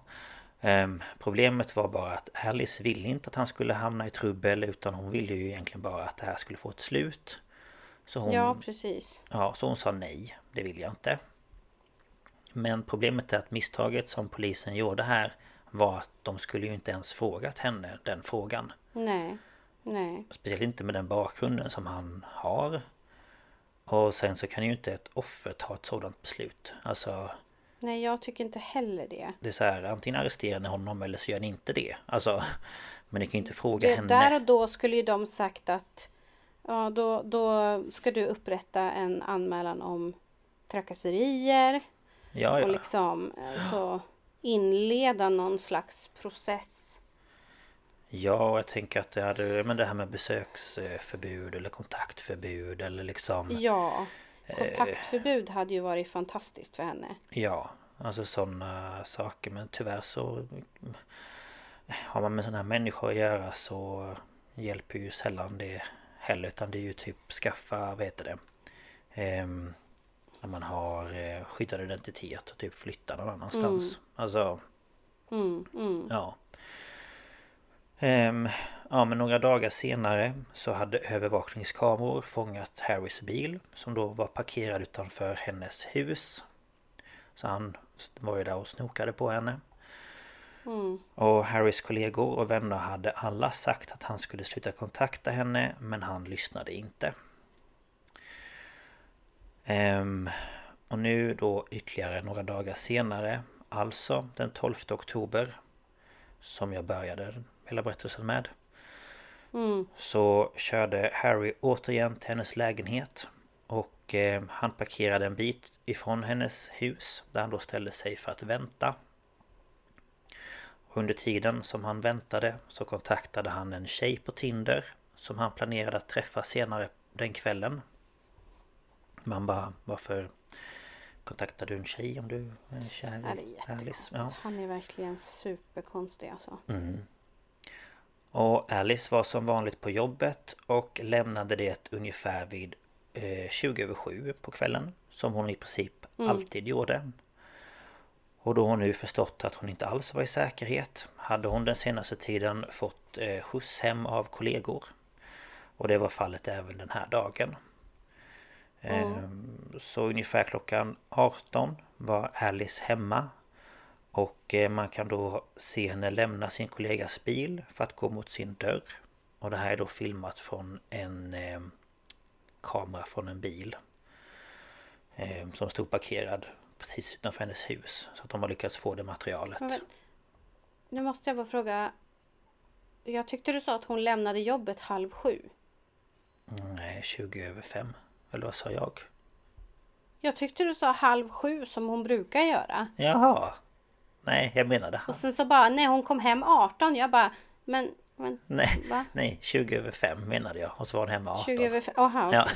Ehm, problemet var bara att Alice ville inte att han skulle hamna i trubbel utan hon ville ju egentligen bara att det här skulle få ett slut. Så hon, Ja, precis. ja, så hon sa nej, det vill jag inte. Men problemet är att misstaget som polisen gjorde här var att de skulle ju inte ens frågat henne den frågan. Nej. Nej. Speciellt inte med den bakgrunden som han har. Och sen så kan ju inte ett offer ta ett sådant beslut. Alltså Nej, jag tycker inte heller det. det är så här, antingen arresterar ni honom eller så gör ni inte det. Alltså Men ni kan ju inte fråga det henne. där och då skulle ju de sagt att ja, då, då ska du upprätta en anmälan om trakasserier Ja, ja. och liksom eh, så inleda någon slags process. Ja, och jag tänker att det hade, men det här med besöksförbud eller kontaktförbud eller liksom Ja, Eh. kontaktförbud hade ju varit fantastiskt för henne. Ja, alltså sådana saker. Men tyvärr så har man med sådana här människor att göra så hjälper ju sällan det heller. Utan det är ju typ skaffa, vad heter det? Ehm, när man har eh, skyddad identitet och typ flytta någon annanstans. Alltså, Mm, mm. ja. Ehm, ja men några dagar senare så hade övervakningskameror fångat Harrys bil som då var parkerad utanför hennes hus. Så han var ju där och snokade på henne. Och Harrys kollegor och vänner hade alla sagt att han skulle sluta kontakta henne men han lyssnade inte. Ehm, och nu då ytterligare några dagar senare, alltså den 12 oktober som jag började hela berättelsen med. Så körde Harry återigen till hennes lägenhet och eh, han parkerade en bit ifrån hennes hus där han då ställde sig för att vänta. Och under tiden som han väntade så kontaktade han en tjej på Tinder som han planerade att träffa senare den kvällen. Man bara, varför kontaktar du en tjej om du är kär Ja, det är i jättekonstigt. Ja. Han är verkligen superkonstig alltså. Och Alice var som vanligt på jobbet och lämnade det ungefär vid eh, 20 över 7 på kvällen. Som hon i princip alltid gjorde. Och då hon nu förstått att hon inte alls var i säkerhet hade hon den senaste tiden fått eh, skjuts hem av kollegor. Och det var fallet även den här dagen. Ehm, Så ungefär klockan 18 var Alice hemma och eh, man kan då se henne lämna sin kollegas bil för att gå mot sin dörr. Och det här är då filmat från en eh, kamera från en bil. Eh, som stod parkerad precis utanför hennes hus. Så att de har lyckats få det materialet. Men, nu måste jag bara fråga. Jag tyckte du sa att hon lämnade jobbet halv sju. Nej, 20 över 5. Eller vad sa jag? Jag tyckte du sa halv sju som hon brukar göra. Jaha! Nej, jag menade han. Och sen så bara, nej hon kom hem 18. Jag bara, men, men Nej, va? nej, 20 över 5 menade jag. Och så var hon hemma 18. 20 över fem. Aha, Ja.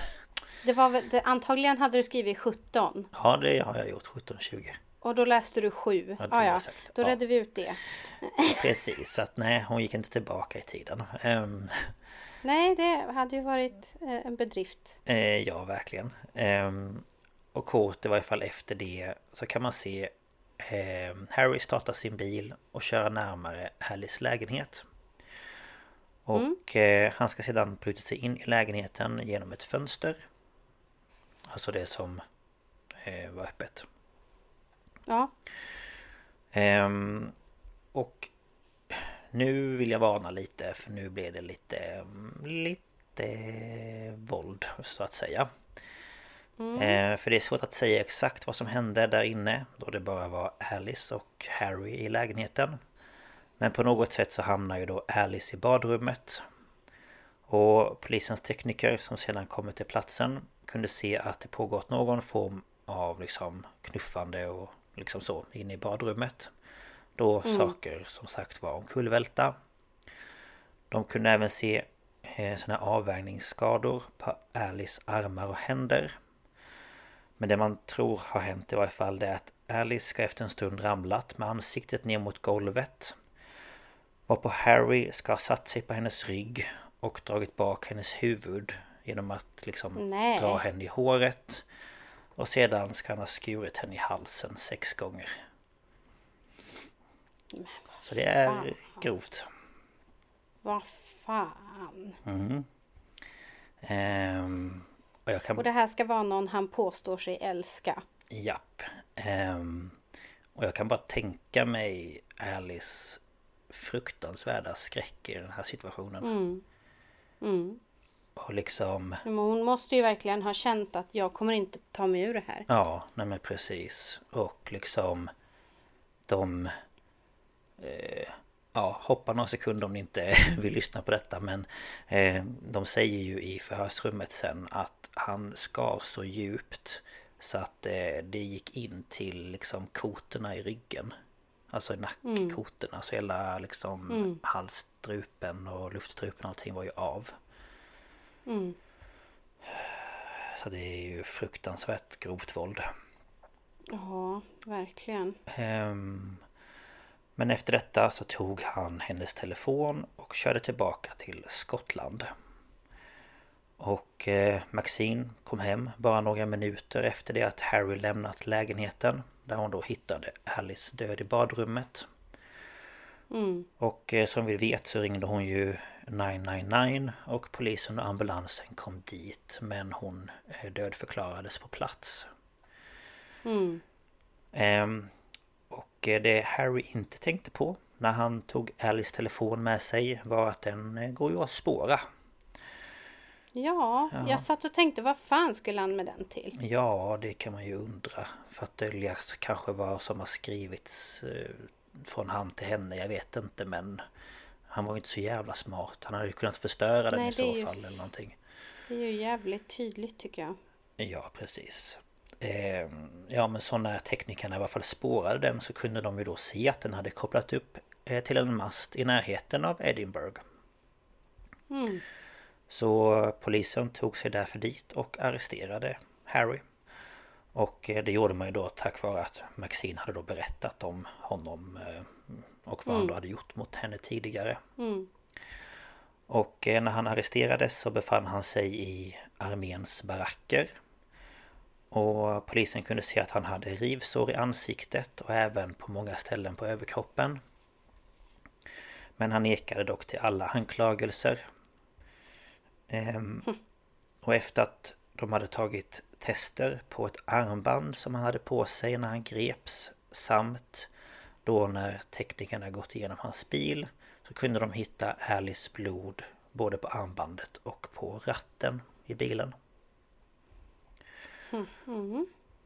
Det var väl, det, antagligen hade du skrivit 17. ja, det har jag gjort. 17-20. Och då läste du 7. Ja, det Ja, sagt. Då Ja. redde vi ut det. Precis, så att nej, hon gick inte tillbaka i tiden. Ehm, Nej, det hade ju varit eh, en bedrift. Eh, ja, verkligen. Ehm, och kort i varje fall efter det så kan man se eh, Harry starta sin bil och köra närmare Alice lägenhet. Och eh, han ska sedan bryta sig in i lägenheten genom ett fönster. Alltså det som var öppet. Ja, Ehm, och nu vill jag varna lite för nu blir det lite, lite våld så att säga. Eh, för det är svårt att säga exakt vad som hände där inne då det bara var Alice och Harry i lägenheten. Men på något sätt så hamnar ju då Alice i badrummet. Och polisens tekniker som sedan kommer till platsen kunde se att det pågått någon form av liksom knuffande och liksom så inne i badrummet. Då saker som sagt var omkullvälta. De kunde även se eh, såna avvägningsskador på Alice armar och händer. Men det man tror har hänt i varje fall det är att Alice ska efter en stund ramlat med ansiktet ner mot golvet. Varpå Harry ska ha satt sig på hennes rygg och dragit bak hennes huvud genom att liksom Nej. dra henne i håret. Och sedan ska han ha skurit henne i halsen sex gånger. Så det är fan. grovt. Vad fan. Ehm, och jag kan... Och det här ska vara någon han påstår sig älska. Japp. Ehm, och jag kan bara tänka mig Alice fruktansvärda skräck i den här situationen. Mm. Och liksom... Men hon måste ju verkligen ha känt att jag kommer inte ta mig ur det här. Ja, nej men precis. Och liksom... De... Eh, ja, hoppa några sekunder om ni inte vill lyssna på detta men eh, De säger ju i förhörsrummet sen att han skar så djupt Så att eh, det gick in till liksom kotorna i ryggen. Alltså i nackkotorna, så hela liksom halsstrupen och luftstrupen och allting var ju av. Så det är ju fruktansvärt grovt våld. Ja, verkligen. Ehm, Men efter detta så tog han hennes telefon och körde tillbaka till Skottland. Och eh, Maxine kom hem bara några minuter efter det att Harry lämnat lägenheten. Där hon då hittade Alice död i badrummet. Och eh, som vi vet så ringde hon ju 999 och polisen och ambulansen kom dit men hon eh, dödförklarades på plats. Ehm, och eh, det Harry inte tänkte på när han tog Alice telefon med sig var att den eh, går ju att spåra. Ja, jag satt och tänkte vad fan skulle han med den till? Ja, det kan man ju undra. För att dölja kanske vad som har skrivits eh, från han till henne, jag vet inte men han var ju inte så jävla smart. Han hade ju kunnat förstöra den Nej, i så ju- fall eller någonting. Det är ju jävligt tydligt tycker jag. Ja, precis. Eh, ja, men så när teknikerna i alla fall spårade den så kunde de ju då se att den hade kopplat upp eh, till en mast i närheten av Edinburgh. Så polisen tog sig därför dit och arresterade Harry. Och eh, det gjorde man ju då tack vare att Maxine hade då berättat om honom eh, och vad han då hade gjort mot henne tidigare. Och eh, när han arresterades så befann han sig i arméns baracker. Och polisen kunde se att han hade rivsår i ansiktet och även på många ställen på överkroppen. Men han nekade dock till alla anklagelser. Ehm, och efter att de hade tagit tester på ett armband som han hade på sig när han greps samt då när teknikerna gått igenom hans bil så kunde de hitta Alice blod både på armbandet och på ratten i bilen.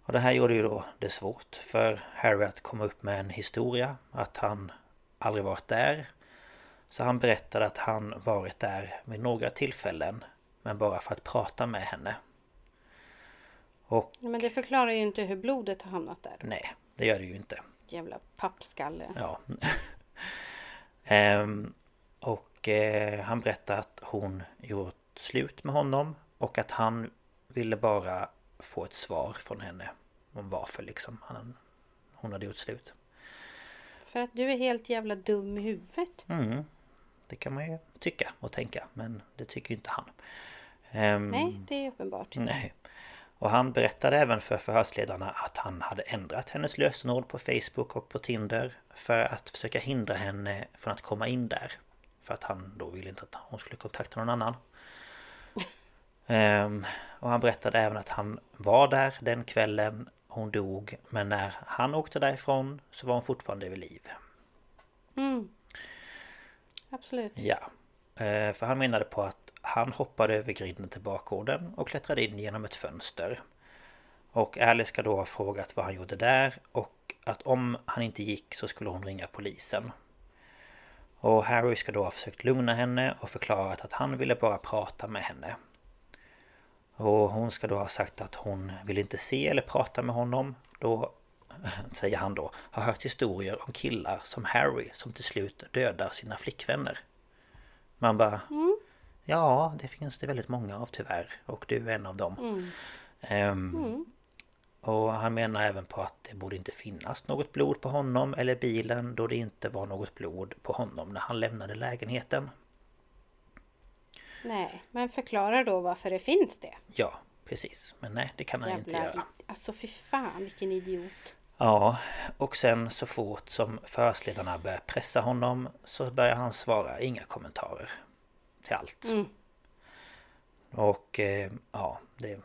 Och det här gjorde ju då det svårt för Harry att komma upp med en historia att han aldrig varit där. Så han berättade att han varit där vid några tillfällen men bara för att prata med henne. Och Men det förklarar ju inte hur blodet har hamnat där. nej, det gör det ju inte. Jävla pappskalle. Ja. Ehm, och eh, han berättade att hon gjort slut med honom och att han ville bara få ett svar från henne om varför liksom han, hon hade gjort slut. För att du är helt jävla dum i huvudet. Mm, det kan man ju tycka och tänka men det tycker ju inte han. Ehm, Nej, det är uppenbart. Nej. Och han berättade även för förhörsledarna att han hade ändrat hennes lösenord på Facebook och på Tinder för att försöka hindra henne från att komma in där. För att han då ville inte att hon skulle kontakta någon annan. Ehm, och han berättade även att han var där den kvällen hon dog men när han åkte därifrån så var hon fortfarande vid liv. Absolut. Ja. Eh, För han menade på att han hoppade över grinden till bakgården och klättrade in genom ett fönster. Och Alice ska då ha frågat vad han gjorde där och att om han inte gick så skulle hon ringa polisen. Och Harry ska då ha försökt lugna henne och förklarat att han ville bara prata med henne. Och hon ska då ha sagt att hon vill inte se eller prata med honom. Då, säger han då, har hört historier om killar som Harry som till slut dödar sina flickvänner. Man bara... Ja, det finns det väldigt många av tyvärr. Och du är en av dem. Ehm, Och han menar även på att det borde inte finnas något blod på honom eller bilen då det inte var något blod på honom när han lämnade lägenheten. Nej, men förklara då varför det finns det. Ja, precis. Men nej, det kan han inte Jävla... göra. Alltså fy fan vilken idiot. Ja, och sen så fort som förhörsledarna börjar pressa honom så börjar han svara inga kommentarer till allt. Mm. Och eh, ja, det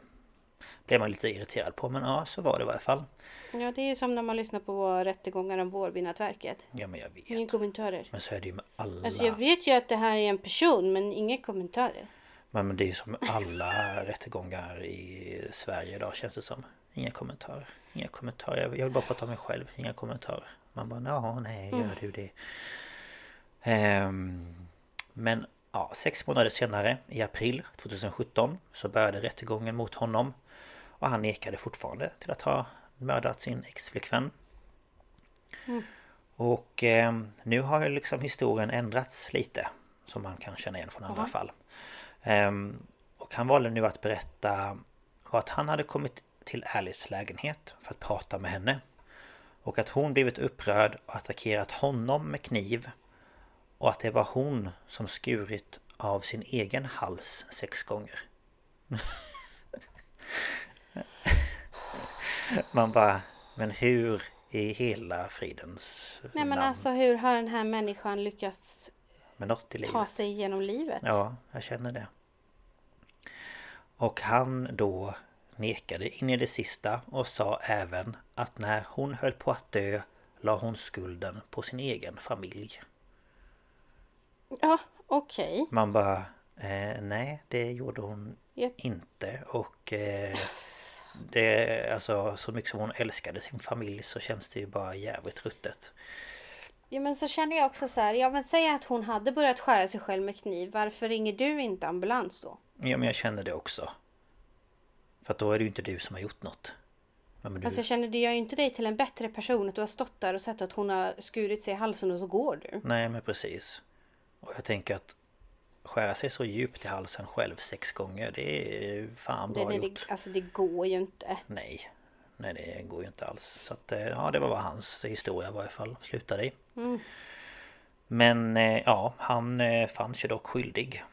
blev man lite irriterad på men ja, så var det i varje fall. Ja, det är som när man lyssnar på rättegångar om Vårbynätverket. Ja, men jag vet. Inga kommentarer. Men så är det ju med alla... Alltså jag vet ju att det här är en person men inga kommentarer. Men, men det är ju som alla rättegångar i Sverige idag känns det som. Inga kommentarer. Inga kommentarer. Jag vill, bara prata om mig själv. Inga kommentarer. Man bara, ja, nej, gör du det? Ehm, men ja, sex månader senare, i april 2017, så började rättegången mot honom. Och han nekade fortfarande till att ha mördat sin exflickvän. Och eh, nu har ju liksom historien ändrats lite. Som man kan känna igen från andra fall. Ehm, och han valde nu att berätta att han hade kommit till Alice lägenhet för att prata med henne. Och att hon blivit upprörd och attackerat honom med kniv. Och att det var hon som skurit av sin egen hals sex gånger. Man bara, men hur i hela fridens Nej men namn? alltså hur har den här människan lyckats ta sig igenom livet? Ja, jag känner det. Och han då nekade in i det sista och sa även att när hon höll på att dö la hon skulden på sin egen familj. Ja, okej. Man bara, eh, nej det gjorde hon Ja. inte och eh, det, alltså så mycket som hon älskade sin familj så känns det ju bara jävligt ruttet. Ja men så känner jag också så här, ja men säg att hon hade börjat skära sig själv med kniv. Varför ringer du inte ambulans då? Ja men jag känner det också. För att då är det ju inte du som har gjort något. Ja, men du, Alltså jag känner, det gör ju inte dig till en bättre person att du har stått där och sett att hon har skurit sig i halsen och så går du. Nej men precis. Och jag tänker att skära sig så djupt i halsen själv sex gånger det är fan bra det, gjort. det, alltså det går ju inte. Nej. Nej det går ju inte alls. Så att eh, ja det var vad hans historia i varje fall slutade i. Men eh, ja han eh, fanns ju dock skyldig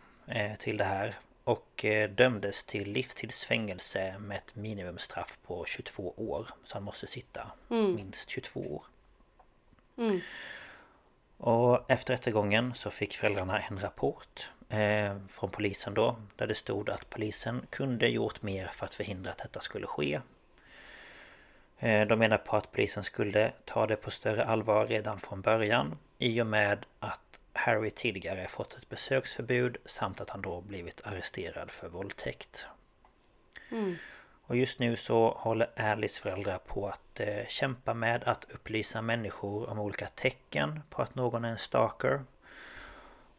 till det här. Och dömdes till livstidsfängelse med ett minimumstraff på 22 år. Så han måste sitta minst 22 år. Och efter rättegången så fick föräldrarna en rapport eh, från polisen då Där det stod att polisen kunde gjort mer för att förhindra att detta skulle ske. Eh, De menar på att polisen skulle ta det på större allvar redan från början I och med att Harry tidigare fått ett besöksförbud samt att han då blivit arresterad för våldtäkt. Och just nu så håller Alice föräldrar på att eh, kämpa med att upplysa människor om olika tecken på att någon är en stalker.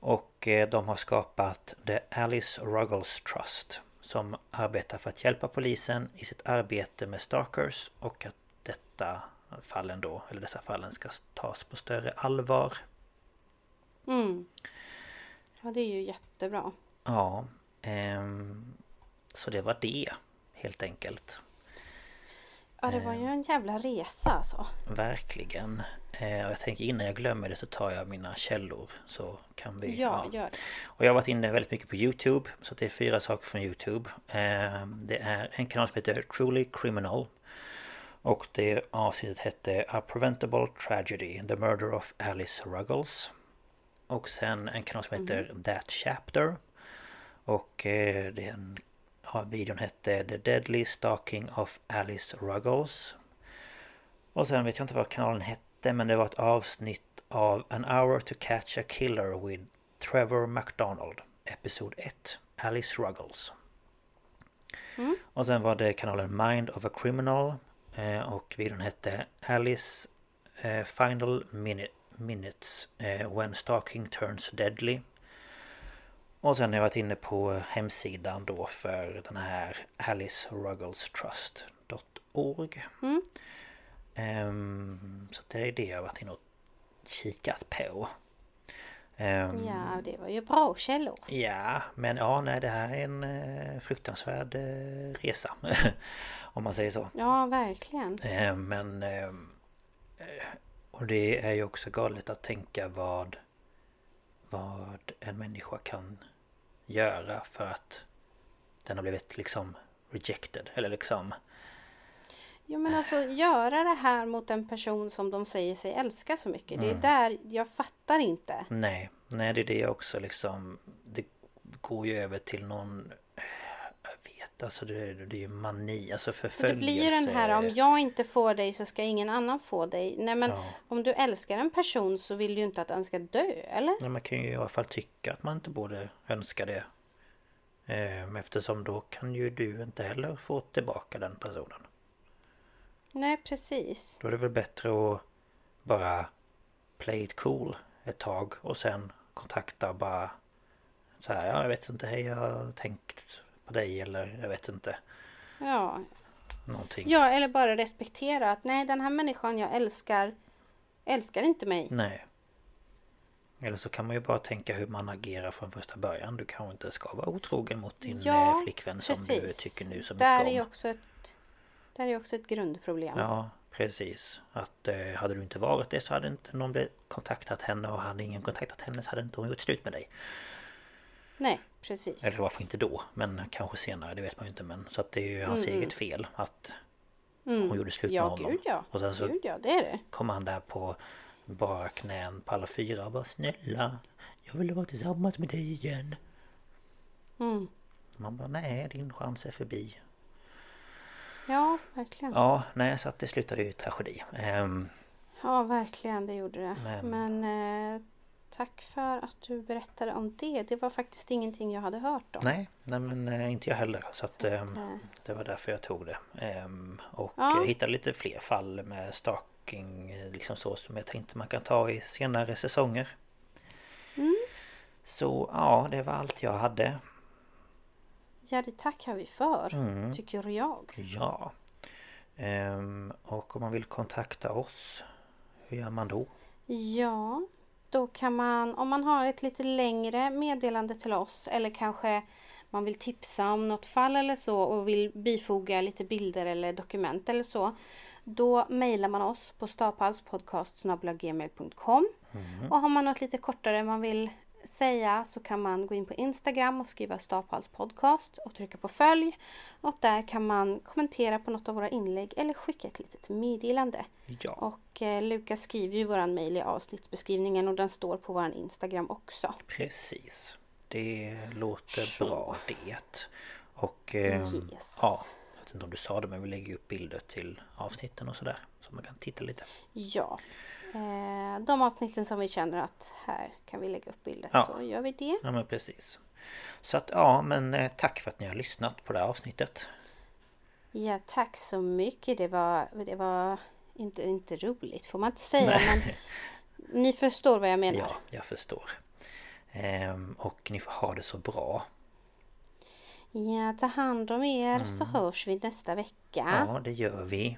Och eh, de har skapat The Alice Ruggles Trust som arbetar för att hjälpa polisen i sitt arbete med stalkers och att detta fallen då, eller dessa fallen ska tas på större allvar. Mm. Ja det är ju jättebra. Ja, ehm, så det var det helt enkelt. Ja det var ju en jävla resa alltså. Verkligen. Eh, och jag tänker innan jag glömmer det så tar jag mina källor så kan vi... Ja, gör det. Och jag har varit inne väldigt mycket på Youtube Så det är fyra saker från Youtube eh, Det är en kanal som heter Truly Criminal Och det avsnittet hette A Preventable Tragedy The Murder of Alice Ruggles Och sen en kanal som heter That Chapter Och eh, den ja, videon hette The Deadly Stalking of Alice Ruggles. Och sen vet jag inte vad kanalen hette men det var ett avsnitt av An Hour to Catch a Killer with Trevor McDonald Episod 1 Alice Ruggles. Och sen var det kanalen Mind of a Criminal eh, Och videon hette Alice eh, Final Minute, Minutes eh, When Stalking Turns Deadly Och sen har jag varit inne på hemsidan då för den här Alice Ruggles Trust.org. Mm. Um, så det är det jag har varit inne och kikat på. Um, Ja, det var ju bra källor. Ja, men ja, nej det här är en eh, fruktansvärd eh, resa. Om man säger så. Ja, verkligen. Eh, men... Eh, och det är ju också galet att tänka vad... Vad en människa kan göra för att den har blivit liksom rejected. Eller liksom... Jo men alltså göra det här mot en person som de säger sig älska så mycket. Mm. Det är där jag fattar inte. Nej, nej det är det också liksom. Det går ju över till någon... Jag vet alltså det, det är ju mani, alltså Så det förföljelse. blir ju den här om jag inte får dig så ska ingen annan få dig. Nej men Ja. om du älskar en person så vill du ju inte att den ska dö eller? Nej, man kan ju i alla fall tycka att man inte borde önska det. Eh, Eftersom då kan ju du inte heller få tillbaka den personen. Nej precis. Då är det väl bättre att bara play it cool ett tag och sen kontakta bara så här, ja jag vet inte, hej jag har tänkt på dig eller jag vet inte. Ja. Någonting. ja eller bara respektera att nej den här människan jag älskar älskar inte mig. Nej. Eller så kan man ju bara tänka hur man agerar från första början. Du kanske inte ska vara otrogen mot din Ja, eh, flickvän som du precis. tycker nu så mycket Där om. är ju också ett, där är också ett grundproblem. Ja, precis. Att eh, hade du inte varit det så hade inte någon kontaktat henne och hade ingen kontaktat henne så hade inte hon gjort slut med dig. Nej precis. Eller varför inte då? Men kanske senare, det vet man ju inte. Men så att det är ju hans eget fel att hon gjorde slut med Mm. Ja honom. gud ja. Och sen så Gud ja det är det. kom han där på bara knän på alla fyra och bara snälla Jag vill vara tillsammans med dig igen. Mm. Man bara nej, din chans är förbi. Ja verkligen. Ja, nej så att det slutade ju i tragedi. Ehm, Ja, verkligen, det gjorde det. Men- Men, eh, tack för att du berättade om det. Det var faktiskt ingenting jag hade hört om. nej, nej men eh, inte jag heller. Så att ehm, eh. det var därför jag tog det. Ehm, och Ja. hittade lite fler fall med stalking liksom så som jag tänkte man kan ta i senare säsonger. Mm. Så ja, det var allt jag hade. Ja, det tackar vi för, Mm. tycker jag. Ja. Ehm, och om man vill kontakta oss, hur gör man då? Ja, då kan man, om man har ett lite längre meddelande till oss eller kanske man vill tipsa om något fall eller så och vill bifoga lite bilder eller dokument eller så. Då mejlar man oss på staphalspodcast.gmail.com Och har man något lite kortare man vill säga så kan man gå in på Instagram och skriva Staphals podcast och trycka på följ. Och där kan man kommentera på något av våra inlägg eller skicka ett litet meddelande. Ja, Och eh, Lukas skriver ju våran mejl i avsnittsbeskrivningen och den står på våran Instagram också. precis. Det låter Så. bra det. Och ehm, Yes. ja, jag vet inte om du sa det men vi lägger upp bilder till avsnitten och sådär. Så man kan titta lite. Ja. Eh, de avsnitten som vi känner att här kan vi lägga upp bilder Ja. så gör vi det. Ja men precis. Så att ja men eh, tack för att ni har lyssnat på det här avsnittet. Ja, tack så mycket. Det var, det var inte, inte roligt får man inte säga Nej. men ni förstår vad jag menar. Ja, jag förstår. Ehm, och ni får ha det så bra. Ja, ta hand om er så hörs vi nästa vecka. Ja, det gör vi.